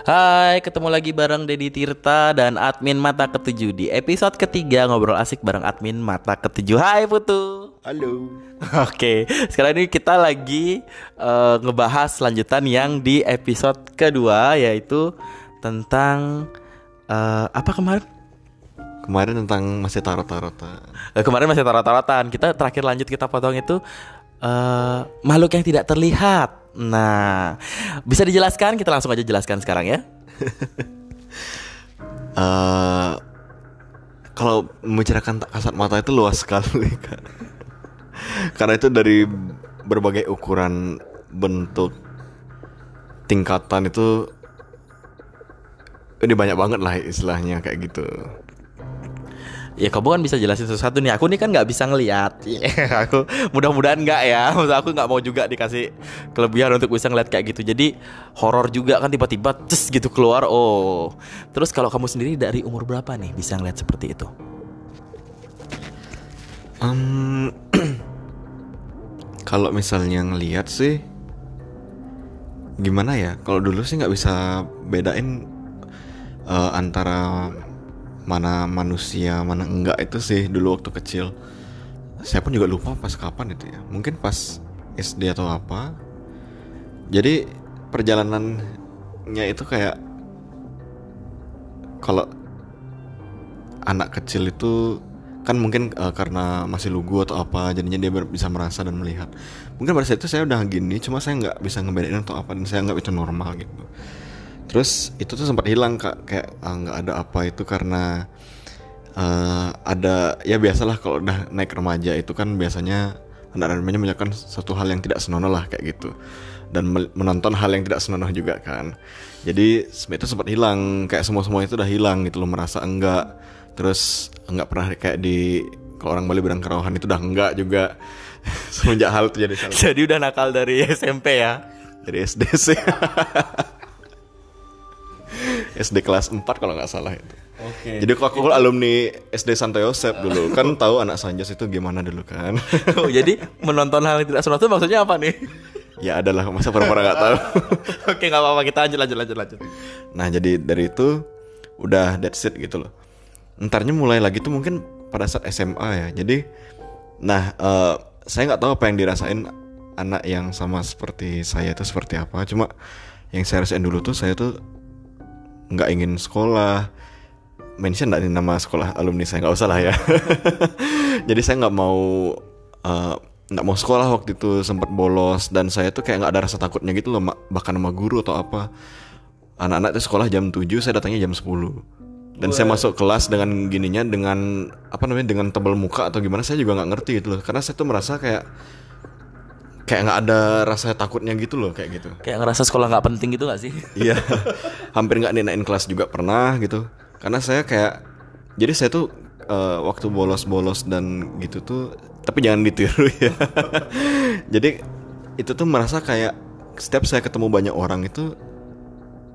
Hai, ketemu lagi bareng Dedi Tirta dan admin Mata Ketujuh di episode ketiga ngobrol asik bareng admin Mata Ketujuh. Hai Putu. Halo. Oke, sekarang ini kita lagi uh, ngebahas lanjutan yang di episode kedua yaitu tentang uh, apa kemarin? Kemarin tentang masih tarot-tarotan. Uh, kemarin masih tarot-tarotan. Kita terakhir lanjut kita potong itu uh, makhluk yang tidak terlihat. Nah, bisa dijelaskan? Kita langsung aja jelaskan sekarang ya. uh, kalau membicarakan kasat mata itu luas sekali kan. Karena itu dari berbagai ukuran bentuk tingkatan itu ini banyak banget lah istilahnya kayak gitu ya kamu kan bisa jelasin sesuatu nih. Aku nih kan nggak bisa ngelihat yeah, aku mudah-mudahan nggak ya. Maksud aku nggak mau juga dikasih kelebihan untuk bisa ngeliat kayak gitu. Jadi horor juga kan tiba-tiba cus gitu keluar. Oh. Terus kalau kamu sendiri dari umur berapa nih bisa ngeliat seperti itu? Um, kalau misalnya ngelihat sih gimana ya? Kalau dulu sih nggak bisa bedain uh, antara mana manusia mana enggak itu sih dulu waktu kecil. Saya pun juga lupa pas kapan itu ya. Mungkin pas SD atau apa. Jadi perjalanannya itu kayak kalau anak kecil itu kan mungkin uh, karena masih lugu atau apa jadinya dia bisa merasa dan melihat. Mungkin pada saat itu saya udah gini cuma saya nggak bisa ngebedain atau apa dan saya nggak itu normal gitu terus itu tuh sempat hilang kak. Kayak ah, nggak uh, ada apa itu karena uh, ada ya biasalah kalau udah naik remaja itu kan biasanya anak remaja melakukan satu hal yang tidak senonoh lah kayak gitu. Dan menonton hal yang tidak senonoh juga kan. Jadi itu sempat hilang. Kayak semua semua itu udah hilang gitu loh merasa enggak. Terus enggak pernah kayak di kalau orang Bali bilang kerawahan itu udah enggak juga. Semenjak hal itu jadi salah. jadi udah nakal dari SMP ya? Dari SD sih SD kelas 4 kalau nggak salah itu. Oke. Okay. Jadi aku alumni SD Santo Yosep dulu kan tahu anak Sanjas itu gimana dulu kan. oh, jadi menonton hal yang tidak senonoh itu maksudnya apa nih? ya adalah masa pura-pura nggak tahu. Oke nggak apa-apa kita lanjut lanjut lanjut lanjut. Nah jadi dari itu udah that's it gitu loh. Entarnya mulai lagi tuh mungkin pada saat SMA ya. Jadi nah uh, saya nggak tahu apa yang dirasain anak yang sama seperti saya itu seperti apa. Cuma yang saya rasain dulu tuh saya tuh nggak ingin sekolah. Mention nggak nama sekolah alumni saya? Nggak usah lah ya. Jadi saya nggak mau uh, nggak mau sekolah waktu itu sempat bolos. Dan saya tuh kayak nggak ada rasa takutnya gitu loh bahkan sama guru atau apa. Anak-anak itu sekolah jam 7 saya datangnya jam 10 dan saya masuk kelas dengan gininya dengan apa namanya dengan tebal muka atau gimana saya juga nggak ngerti gitu loh. Karena saya tuh merasa kayak kayak nggak ada rasa takutnya gitu loh kayak gitu. Kayak ngerasa sekolah nggak penting gitu gak sih? Iya. Hampir nggak ninain kelas juga pernah gitu. Karena saya kayak jadi saya tuh uh, waktu bolos-bolos dan gitu tuh tapi jangan ditiru ya. Jadi itu tuh merasa kayak setiap saya ketemu banyak orang itu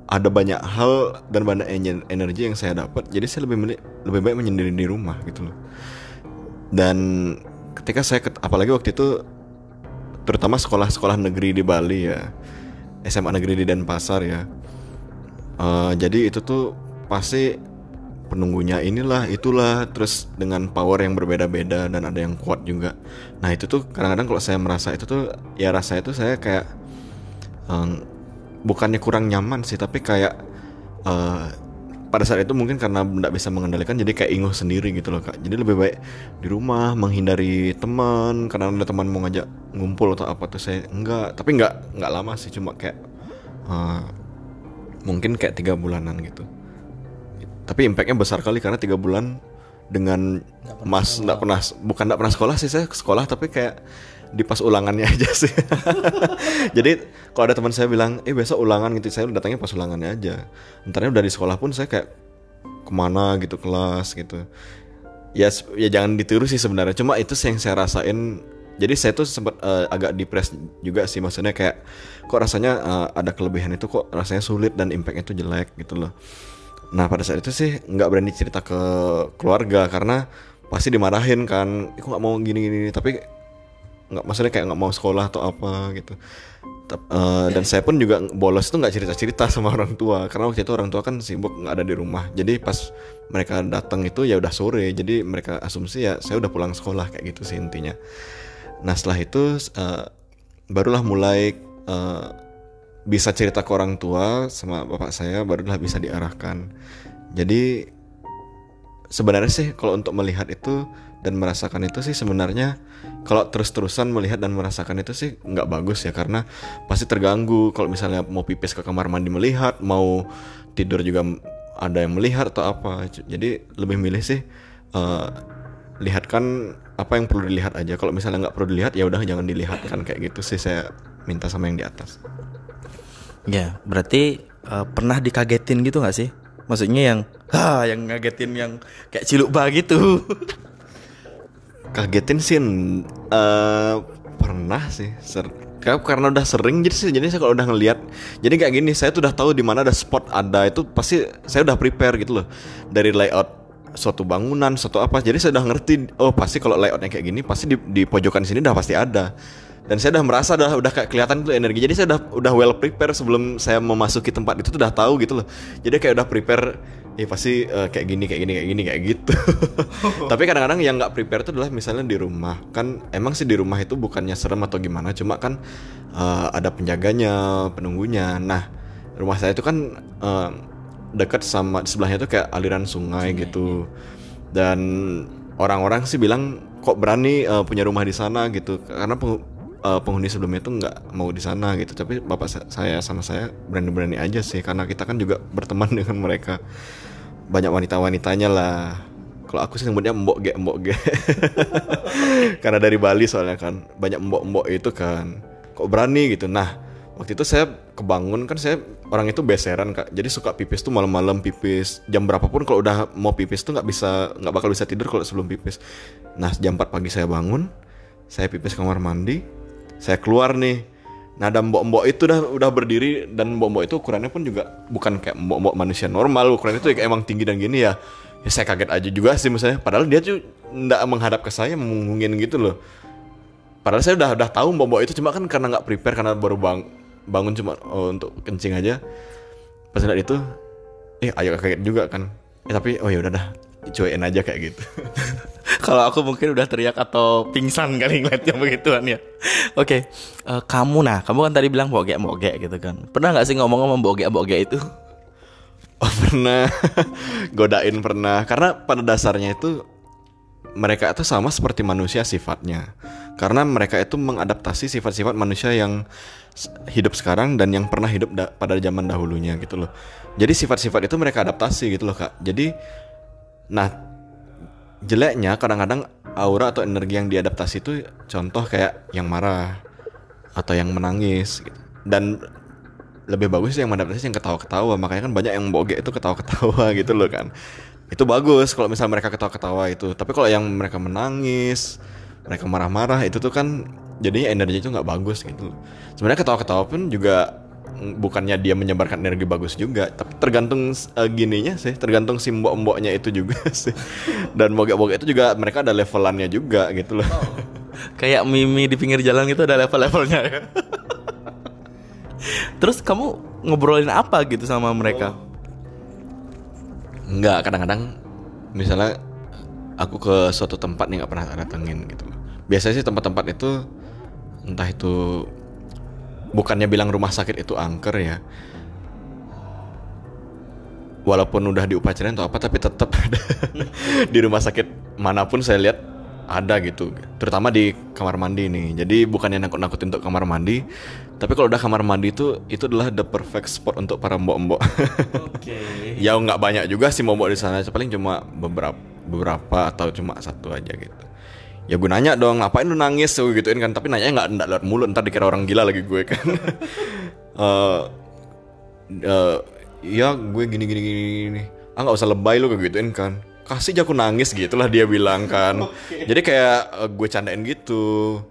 ada banyak hal dan banyak energi yang saya dapat. Jadi saya lebih milih, lebih baik menyendiri di rumah gitu loh. Dan ketika saya apalagi waktu itu terutama sekolah-sekolah negeri di Bali ya. SMA negeri di Denpasar ya. Uh, jadi itu tuh pasti penunggunya inilah itulah terus dengan power yang berbeda-beda dan ada yang kuat juga. Nah itu tuh kadang-kadang kalau saya merasa itu tuh ya rasa itu saya kayak um, bukannya kurang nyaman sih tapi kayak uh, pada saat itu mungkin karena tidak bisa mengendalikan jadi kayak inguh sendiri gitu loh kak. Jadi lebih baik di rumah menghindari teman karena ada teman mau ngajak ngumpul atau apa tuh saya enggak. Tapi enggak enggak lama sih cuma kayak uh, mungkin kayak tiga bulanan gitu. Tapi impactnya besar kali karena tiga bulan dengan mas nggak pernah bukan nggak pernah sekolah sih saya sekolah tapi kayak di pas ulangannya aja sih. Jadi kalau ada teman saya bilang, eh besok ulangan gitu, saya datangnya pas ulangannya aja. Entarnya udah di sekolah pun saya kayak ke mana gitu kelas gitu. Ya ya jangan ditiru sih sebenarnya. Cuma itu sih yang saya rasain. Jadi saya tuh sempat uh, agak depres juga sih maksudnya kayak kok rasanya uh, ada kelebihan itu kok rasanya sulit dan impactnya itu jelek gitu loh. Nah pada saat itu sih nggak berani cerita ke keluarga karena pasti dimarahin kan, aku nggak mau gini-gini. Tapi nggak maksudnya kayak nggak mau sekolah atau apa gitu. Eh, dan saya pun juga bolos itu nggak cerita-cerita sama orang tua. Karena waktu itu orang tua kan sibuk nggak ada di rumah. Jadi pas mereka datang itu ya udah sore. Jadi mereka asumsi ya saya udah pulang sekolah kayak gitu sih intinya. Nah setelah itu eh, barulah mulai eh, bisa cerita ke orang tua sama bapak saya barulah bisa diarahkan. Jadi sebenarnya sih kalau untuk melihat itu dan merasakan itu sih sebenarnya kalau terus-terusan melihat dan merasakan itu sih nggak bagus ya karena pasti terganggu. Kalau misalnya mau pipis ke kamar mandi melihat mau tidur juga ada yang melihat atau apa. Jadi lebih milih sih eh, lihatkan apa yang perlu dilihat aja. Kalau misalnya nggak perlu dilihat ya udah jangan dilihatkan. Kayak gitu sih saya minta sama yang di atas. Ya, berarti eh, pernah dikagetin gitu gak sih? Maksudnya yang ha yang ngagetin yang kayak ciluk bah gitu. kagetin sih eh pernah sih ser karena udah sering jadi sih jadi saya kalau udah ngelihat jadi kayak gini saya tuh udah tahu di mana ada spot ada itu pasti saya udah prepare gitu loh dari layout suatu bangunan suatu apa jadi saya udah ngerti oh pasti kalau layoutnya kayak gini pasti di, di pojokan sini udah pasti ada dan saya udah merasa udah udah kayak kelihatan tuh energi. Jadi saya udah udah well prepare sebelum saya memasuki tempat itu tuh udah tahu gitu loh. Jadi kayak udah prepare ya pasti eh, kayak gini kayak gini kayak gini kayak gitu. Tapi kadang-kadang yang nggak prepare itu adalah misalnya di rumah. Kan emang sih di rumah itu bukannya serem atau gimana cuma kan eh, ada penjaganya penunggunya. Nah rumah saya itu kan eh, dekat sama sebelahnya tuh kayak aliran sungai gitu. dan orang-orang sih bilang kok berani eh, punya rumah di sana? gitu. Karena eh, penghuni sebelumnya itu nggak mau di sana gitu. Tapi bapak sa- saya sama saya berani-berani aja sih karena kita kan juga berteman dengan mereka. Banyak wanita-wanitanya lah. Kalau aku sih sebutnya mbok ge mbok ge. Karena dari Bali soalnya kan banyak mbok mbok itu kan. Kok berani gitu? Nah waktu itu saya kebangun kan saya orang itu beseran kak. Jadi suka pipis tuh malam-malam pipis. Jam berapapun kalau udah mau pipis tuh nggak bisa nggak bakal bisa tidur kalau sebelum pipis. Nah jam 4 pagi saya bangun saya pipis kamar mandi saya keluar nih. Nah dan mbok-mbok itu udah udah berdiri dan mbok-mbok itu ukurannya pun juga bukan kayak mbok-mbok manusia normal. Ukurannya itu emang tinggi dan gini ya. Ya saya kaget aja juga sih misalnya padahal dia tuh nggak menghadap ke saya mengungungin gitu loh. Padahal saya udah udah tahu mbok-mbok itu cuma kan karena nggak prepare karena baru bang, bangun cuma oh, untuk kencing aja. Pas itu, eh ayo kaget juga kan. Eh tapi oh ya udah dah, cuekin aja kayak gitu. Kalau aku mungkin udah teriak atau pingsan kali ngeliatnya begituan ya. Oke, eh, kamu nah, kamu kan tadi bilang bogek bogek gitu kan. Pernah nggak sih ngomong-ngomong bogek bogek itu? oh pernah godain pernah karena pada dasarnya itu mereka itu sama seperti manusia sifatnya. Karena mereka itu mengadaptasi sifat-sifat manusia yang hidup sekarang dan yang pernah hidup da- pada zaman dahulunya gitu loh. Jadi sifat-sifat itu mereka adaptasi gitu loh, Kak. Jadi nah jeleknya kadang-kadang aura atau energi yang diadaptasi itu contoh kayak yang marah atau yang menangis gitu. Dan lebih bagus yang mengadaptasi yang ketawa-ketawa. Makanya kan banyak yang boge itu ketawa-ketawa gitu loh kan. Itu bagus kalau misalnya mereka ketawa-ketawa itu. Tapi kalau yang mereka menangis mereka marah-marah itu tuh kan jadinya energi itu nggak bagus gitu sebenarnya ketawa-ketawa pun juga bukannya dia menyebarkan energi bagus juga tapi tergantung eh, gininya sih tergantung si mbok-mboknya itu juga sih dan boge-boge itu juga mereka ada levelannya juga gitu loh Kayak mimi di pinggir jalan gitu ada level-levelnya ya. Terus kamu ngobrolin apa gitu sama mereka? Enggak, kadang-kadang misalnya aku ke suatu tempat nih nggak pernah datengin gitu. Biasanya sih tempat-tempat itu entah itu bukannya bilang rumah sakit itu angker ya. Walaupun udah diupacarain atau apa tapi tetap ada di rumah sakit mana pun saya lihat ada gitu. Terutama di kamar mandi nih. Jadi bukannya nakut-nakutin untuk kamar mandi, tapi kalau udah kamar mandi itu itu adalah the perfect spot untuk para mbok-mbok. Oke. ya nggak banyak juga sih momok di sana paling cuma beberapa beberapa atau cuma satu aja gitu ya gue nanya dong ngapain lu nangis? Gue gituin kan tapi nanya nggak nggak lewat mulut ntar dikira orang gila lagi gue kan. Eh eh, ya gue gini gini gini, gini. ah nggak usah lebay lu kayak gituin kan. Kasih aja aku nangis gitulah dia bilang kan. Jadi kayak eh, gue candain gitu.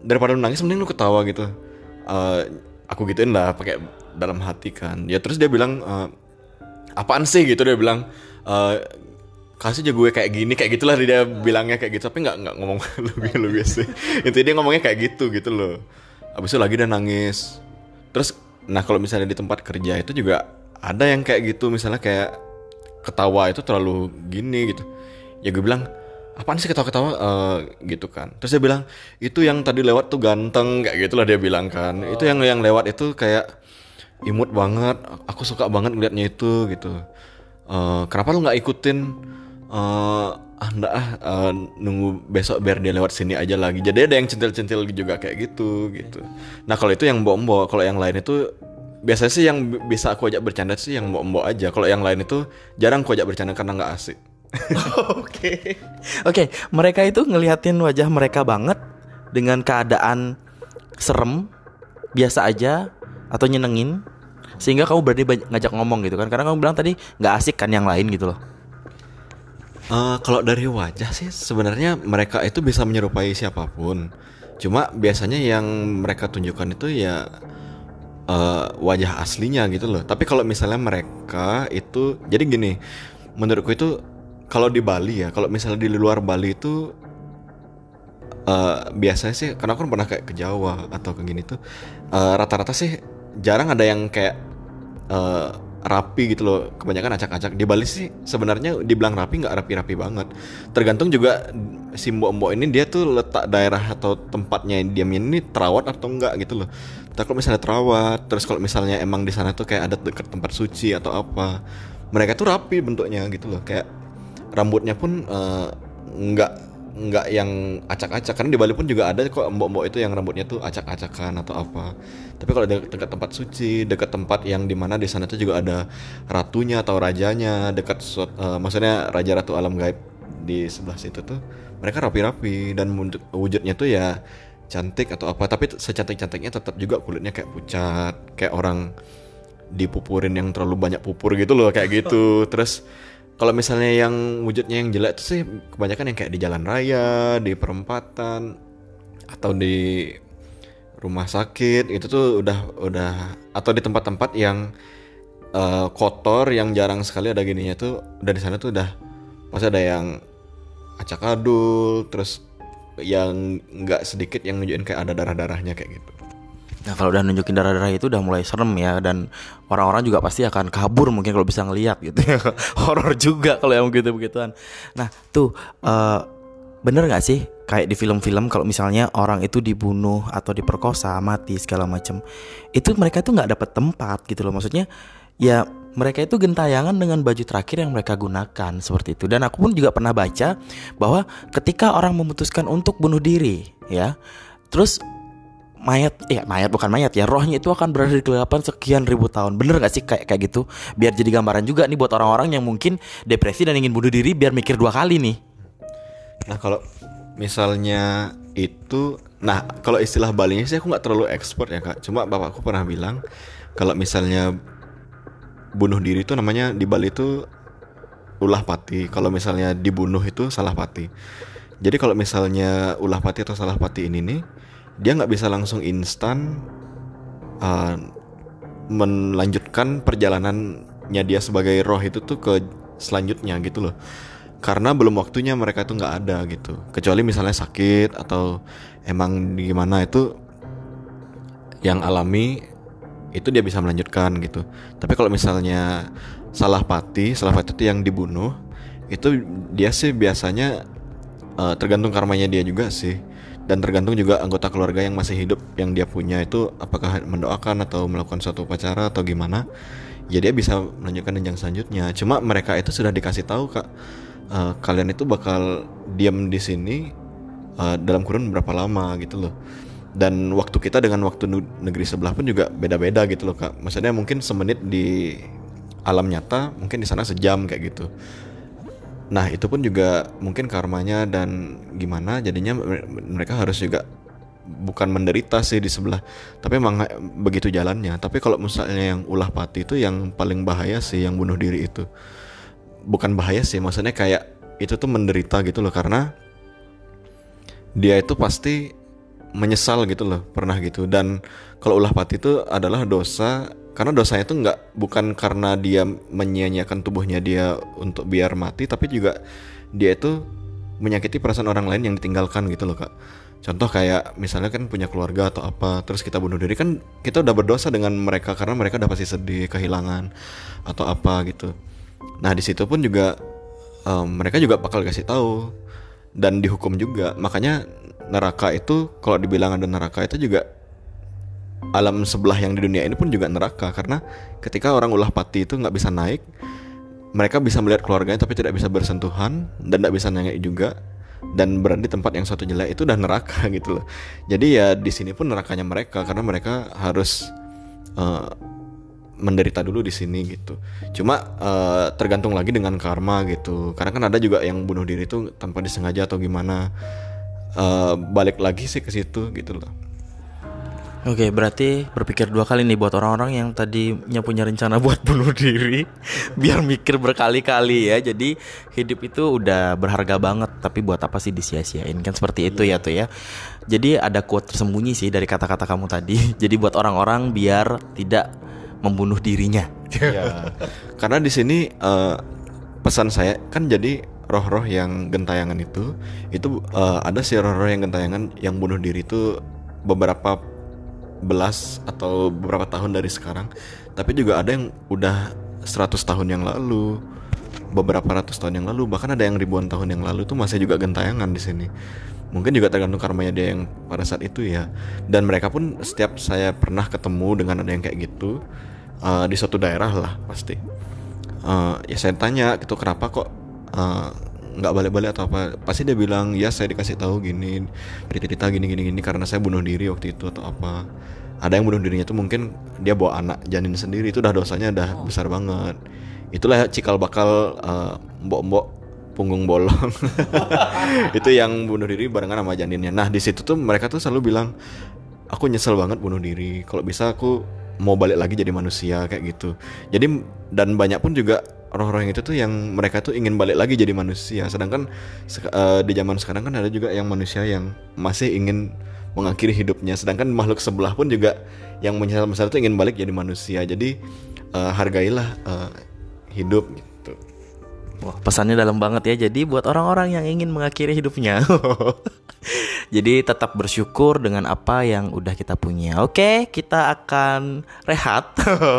Daripada lu nangis mending lu ketawa gitu. Eh, aku gituin lah pakai dalam hati kan. Ya terus dia bilang eh, apaan sih gitu dia bilang. Eh kasih aja gue kayak gini kayak gitulah dia bilangnya kayak gitu. Tapi nggak nggak ngomong lebih lebih sih. Intinya dia ngomongnya kayak gitu gitu loh. Habis itu lagi dia nangis. Terus nah kalau misalnya di tempat kerja itu juga ada yang kayak gitu. Misalnya kayak ketawa itu terlalu gini gitu. Ya gue bilang apaan sih ketawa-ketawa? Eh, gitu kan. Terus dia bilang itu yang tadi lewat tuh ganteng kayak gitulah dia bilang kan. Itu yang yang lewat itu kayak imut banget. Aku suka banget ngeliatnya itu gitu. Eh, kenapa lu nggak ikutin eh ah enggak ah eh, nunggu besok biar dia lewat sini aja lagi. Jadi ada yang centil-centil juga kayak gitu gitu. Nah kalau itu yang mbok-mbok. Kalau yang lain itu biasanya sih yang bi- bisa aku ajak bercanda sih yang mbok-mbok aja. Kalau yang lain itu jarang aku ajak bercanda karena nggak asik. Oke. Oke, mereka itu ngeliatin wajah mereka banget dengan keadaan serem, biasa aja atau nyenengin sehingga kamu berani ngajak ngomong gitu kan. Karena kamu bilang tadi nggak asik kan yang lain gitu loh Eh, kalau dari wajah sih sebenarnya mereka itu bisa menyerupai siapa pun. Cuma biasanya yang mereka tunjukkan itu ya eh, wajah aslinya gitu loh. Tapi kalau misalnya mereka itu jadi gini, menurutku itu kalau di Bali ya, kalau misalnya di luar Bali itu eh, biasanya sih karena aku pernah kayak ke Jawa atau ke gini tuh rata-rata sih jarang ada yang kayak eh, rapi gitu loh. Kebanyakan acak-acak. Di Bali sih sebenarnya dibilang rapi nggak rapi-rapi banget. Tergantung juga si mbok-mbok ini dia tuh letak daerah atau tempatnya dia ini terawat atau enggak gitu loh. Tapi kalau misalnya terawat terus kalau misalnya emang di sana tuh kayak ada dekat tempat suci atau apa mereka tuh rapi bentuknya gitu loh. Kayak rambutnya pun eh, nggak nggak yang acak-acak. Karena di Bali pun juga ada kok mbok-mbok itu yang rambutnya tuh acak-acakan atau apa. Tapi kalau de- dekat tempat suci dekat tempat yang di mana di sana tuh juga ada ratunya atau rajanya dekat eh, maksudnya raja ratu alam gaib di sebelah situ tuh mereka rapi-rapi. Dan wujud- wujudnya tuh ya cantik atau apa. Tapi secantik-cantiknya tetap juga kulitnya kayak pucat kayak orang dipupurin yang terlalu banyak pupur gitu loh kayak gitu. Terus kalau misalnya yang wujudnya yang jelek tuh sih kebanyakan yang kayak di jalan raya di perempatan atau di rumah sakit itu tuh udah udah atau di tempat-tempat yang eh, kotor yang jarang sekali ada gininya tuh udah di sana tuh udah pasti ada yang acak adul terus yang nggak sedikit yang nunjukin kayak ada darah-darahnya kayak gitu Nah kalau udah nunjukin darah-darah itu udah mulai serem ya dan orang-orang juga pasti akan kabur mungkin kalau bisa ngelihat gitu ya. Horor juga kalau yang begitu begituan. Nah tuh eh, bener nggak sih? Kayak di film-film kalau misalnya orang itu dibunuh atau diperkosa mati segala macem itu mereka tuh nggak dapat tempat gitu loh. Maksudnya ya mereka itu gentayangan dengan baju terakhir yang mereka gunakan seperti itu. Dan aku pun juga pernah baca bahwa ketika orang memutuskan untuk bunuh diri ya terus mayat ya mayat bukan mayat ya rohnya itu akan berada di kegelapan sekian ribu tahun bener gak sih kayak kayak gitu biar jadi gambaran juga nih buat orang-orang yang mungkin depresi dan ingin bunuh diri biar mikir dua kali nih Nah kalau misalnya itu, nah kalau istilah Balinya sih aku nggak terlalu ekspor ya kak. Cuma bapakku pernah bilang kalau misalnya bunuh diri itu namanya di Bali itu ulah pati. Kalau misalnya dibunuh itu salah pati. Jadi kalau misalnya ulah pati atau salah pati ini nih, dia nggak bisa langsung instan uh, melanjutkan perjalanannya dia sebagai roh itu tuh ke selanjutnya gitu loh. Karena belum waktunya mereka itu nggak ada gitu. Kecuali misalnya sakit atau emang gimana itu yang alami itu dia bisa melanjutkan gitu. Tapi kalau misalnya salah pati salah pati itu yang dibunuh itu dia sih biasanya eh, tergantung karmanya dia juga sih. Dan tergantung juga anggota keluarga yang masih hidup yang dia punya itu apakah mendoakan atau melakukan suatu upacara atau gimana. Ya dia bisa melanjutkan jenjang selanjutnya. Cuma mereka itu sudah dikasih tahu kak eh, kalian itu bakal diam di sini eh, dalam kurun berapa lama gitu loh. Dan waktu kita dengan waktu negeri sebelah pun juga beda-beda gitu loh kak. Maksudnya mungkin semenit di alam nyata mungkin di sana sejam kayak gitu Nah itu pun juga mungkin karmanya dan gimana jadinya mere- mereka harus juga bukan menderita sih di sebelah tapi emang begitu jalannya. Tapi kalau misalnya yang ulah pati itu yang paling bahaya sih yang bunuh diri itu. Bukan bahaya sih maksudnya kayak itu tuh menderita gitu loh karena dia itu pasti menyesal gitu loh pernah gitu. Dan kalau ulah pati itu adalah dosa karena dosanya itu nggak bukan karena dia menyia-nyiakan tubuhnya dia untuk biar mati tapi juga dia itu menyakiti perasaan orang lain yang ditinggalkan gitu loh kak Contoh kayak misalnya kan punya keluarga atau apa, terus kita bunuh diri kan kita udah berdosa dengan mereka karena mereka udah pasti sedih, kehilangan atau apa gitu. Nah di situ pun juga um, mereka juga bakal kasih tahu dan dihukum juga. Makanya neraka itu kalau dibilang ada neraka itu juga alam sebelah yang di dunia ini pun juga neraka karena ketika orang ulah pati itu nggak bisa naik, mereka bisa melihat keluarganya tapi tidak bisa bersentuhan dan tidak bisa nengek juga dan berada di tempat yang suatu jelek itu udah neraka gitu loh. Jadi ya di sini pun nerakanya mereka karena mereka harus uh, menderita dulu di sini gitu. Cuma uh, tergantung lagi dengan karma gitu. Karena kan ada juga yang bunuh diri itu tanpa disengaja atau gimana. Uh, balik lagi sih ke situ gitu loh. Oke, berarti berpikir dua kali nih buat orang-orang yang tadinya punya rencana buat bunuh diri, biar mikir berkali-kali ya. Jadi hidup itu udah berharga banget, tapi buat apa sih disia-siain? Kan seperti itu ya tuh ya. Jadi ada quote tersembunyi sih dari kata-kata kamu tadi. Jadi buat orang-orang biar tidak membunuh dirinya. ya, karena di sini uh, pesan saya kan jadi roh-roh yang gentayangan itu, itu uh, ada sih roh-roh yang gentayangan yang bunuh diri itu beberapa belas atau beberapa tahun dari sekarang tapi juga ada yang udah 100 tahun yang lalu beberapa ratus tahun yang lalu bahkan ada yang ribuan tahun yang lalu tuh masih juga gentayangan di sini. Mungkin juga tergantung karmanya dia yang pada saat itu ya. Dan mereka pun setiap saya pernah ketemu dengan ada yang kayak gitu uh, di suatu daerah lah pasti. Uh, ya saya tanya gitu kenapa kok uh, nggak balik-balik atau apa pasti dia bilang ya saya dikasih tahu gini cerita gini gini gini karena saya bunuh diri waktu itu atau apa. Ada yang bunuh dirinya itu mungkin dia bawa anak janin sendiri itu udah dosanya udah oh. besar banget. Itulah cikal bakal uh, mbok-mbok punggung bolong. Itu yang bunuh diri barengan sama janinnya. Nah di situ tuh mereka tuh selalu bilang aku nyesel banget bunuh diri. Kalau bisa aku mau balik lagi jadi manusia kayak gitu. Jadi dan banyak pun juga yang itu tuh yang mereka tuh ingin balik lagi jadi manusia. Sedangkan uh, di zaman sekarang kan ada juga yang manusia yang masih ingin mengakhiri hidupnya. Sedangkan makhluk sebelah pun juga yang menyesal besar itu ingin balik jadi manusia. Jadi uh, hargailah uh, hidup gitu. Wah, pesannya dalam banget ya. Jadi buat orang-orang yang ingin mengakhiri hidupnya. Jadi tetap bersyukur dengan apa yang udah kita punya. Oke, kita akan rehat.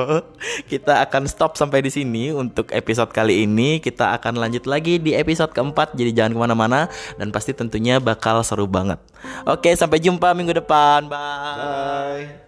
kita akan stop sampai di sini untuk episode kali ini. Kita akan lanjut lagi di episode keempat. Jadi jangan ke mana-mana dan pasti tentunya bakal seru banget. Oke, sampai jumpa minggu depan. Bye. Bye.